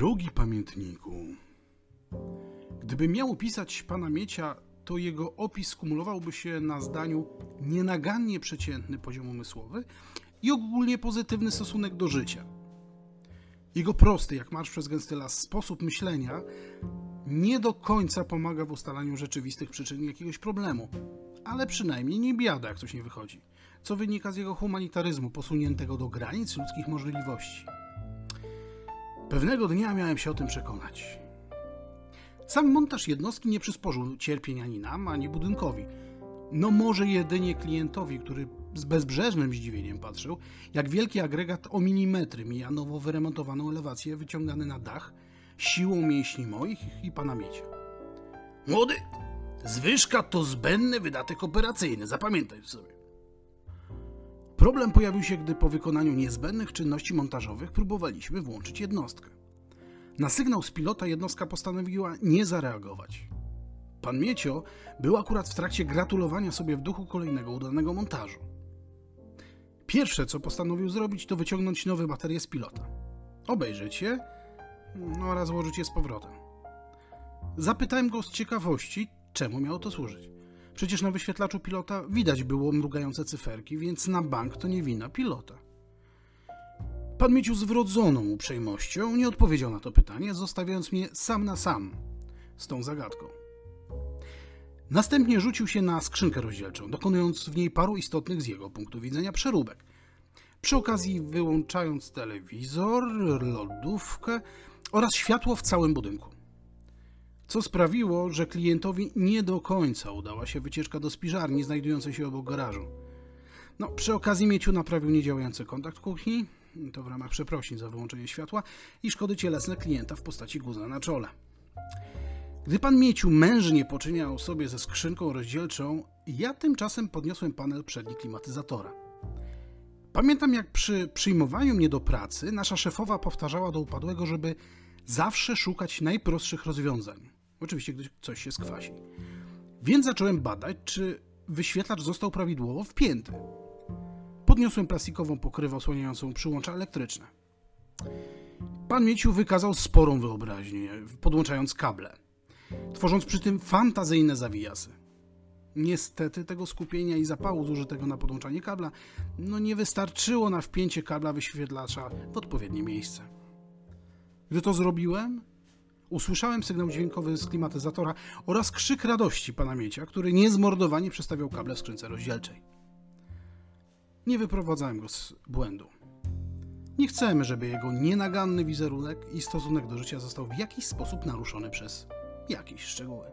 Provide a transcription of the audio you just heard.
Drogi pamiętniku, gdybym miał opisać pana Miecia, to jego opis skumulowałby się na zdaniu nienagannie przeciętny poziom umysłowy i ogólnie pozytywny stosunek do życia. Jego prosty, jak marsz przez gęsty las, sposób myślenia nie do końca pomaga w ustalaniu rzeczywistych przyczyn jakiegoś problemu, ale przynajmniej nie biada, jak coś nie wychodzi, co wynika z jego humanitaryzmu posuniętego do granic ludzkich możliwości. Pewnego dnia miałem się o tym przekonać. Sam montaż jednostki nie przysporzył cierpień ani nam, ani budynkowi. No może jedynie klientowi, który z bezbrzeżnym zdziwieniem patrzył, jak wielki agregat o milimetry mija nowo wyremontowaną elewację wyciągany na dach siłą mięśni moich i pana Miecia. Młody, zwyżka to zbędny wydatek operacyjny, zapamiętaj sobie. Problem pojawił się, gdy po wykonaniu niezbędnych czynności montażowych próbowaliśmy włączyć jednostkę. Na sygnał z pilota jednostka postanowiła nie zareagować. Pan Miecio był akurat w trakcie gratulowania sobie w duchu kolejnego udanego montażu. Pierwsze, co postanowił zrobić, to wyciągnąć nowe baterie z pilota. Obejrzeć je no, oraz złożyć je z powrotem. Zapytałem go z ciekawości, czemu miało to służyć. Przecież na wyświetlaczu pilota widać było mrugające cyferki, więc na bank to nie wina pilota. Pan Mieciu z wrodzoną uprzejmością nie odpowiedział na to pytanie, zostawiając mnie sam na sam z tą zagadką. Następnie rzucił się na skrzynkę rozdzielczą, dokonując w niej paru istotnych z jego punktu widzenia przeróbek. Przy okazji wyłączając telewizor, lodówkę oraz światło w całym budynku. Co sprawiło, że klientowi nie do końca udała się wycieczka do spiżarni znajdującej się obok garażu. No, przy okazji Mieciu naprawił niedziałający kontakt kuchni, to w ramach przeprosin za wyłączenie światła i szkody cielesne klienta w postaci guzna na czole. Gdy pan Mieciu mężnie poczyniał sobie ze skrzynką rozdzielczą, ja tymczasem podniosłem panel przedni klimatyzatora. Pamiętam, jak przy przyjmowaniu mnie do pracy nasza szefowa powtarzała do upadłego, żeby zawsze szukać najprostszych rozwiązań. Oczywiście, gdy coś się skwasi. Więc zacząłem badać, czy wyświetlacz został prawidłowo wpięty. Podniosłem plastikową pokrywę osłaniającą przyłącza elektryczne. Pan Mieciu wykazał sporą wyobraźnię, podłączając kable, tworząc przy tym fantazyjne zawijasy. Niestety tego skupienia i zapału zużytego na podłączanie kabla no nie wystarczyło na wpięcie kabla wyświetlacza w odpowiednie miejsce. Gdy to zrobiłem, usłyszałem sygnał dźwiękowy z klimatyzatora oraz krzyk radości pana Miecia, który niezmordowanie przestawiał kable w skrzynce rozdzielczej. Nie wyprowadzałem go z błędu. Nie chcemy, żeby jego nienaganny wizerunek i stosunek do życia został w jakiś sposób naruszony przez jakieś szczegóły.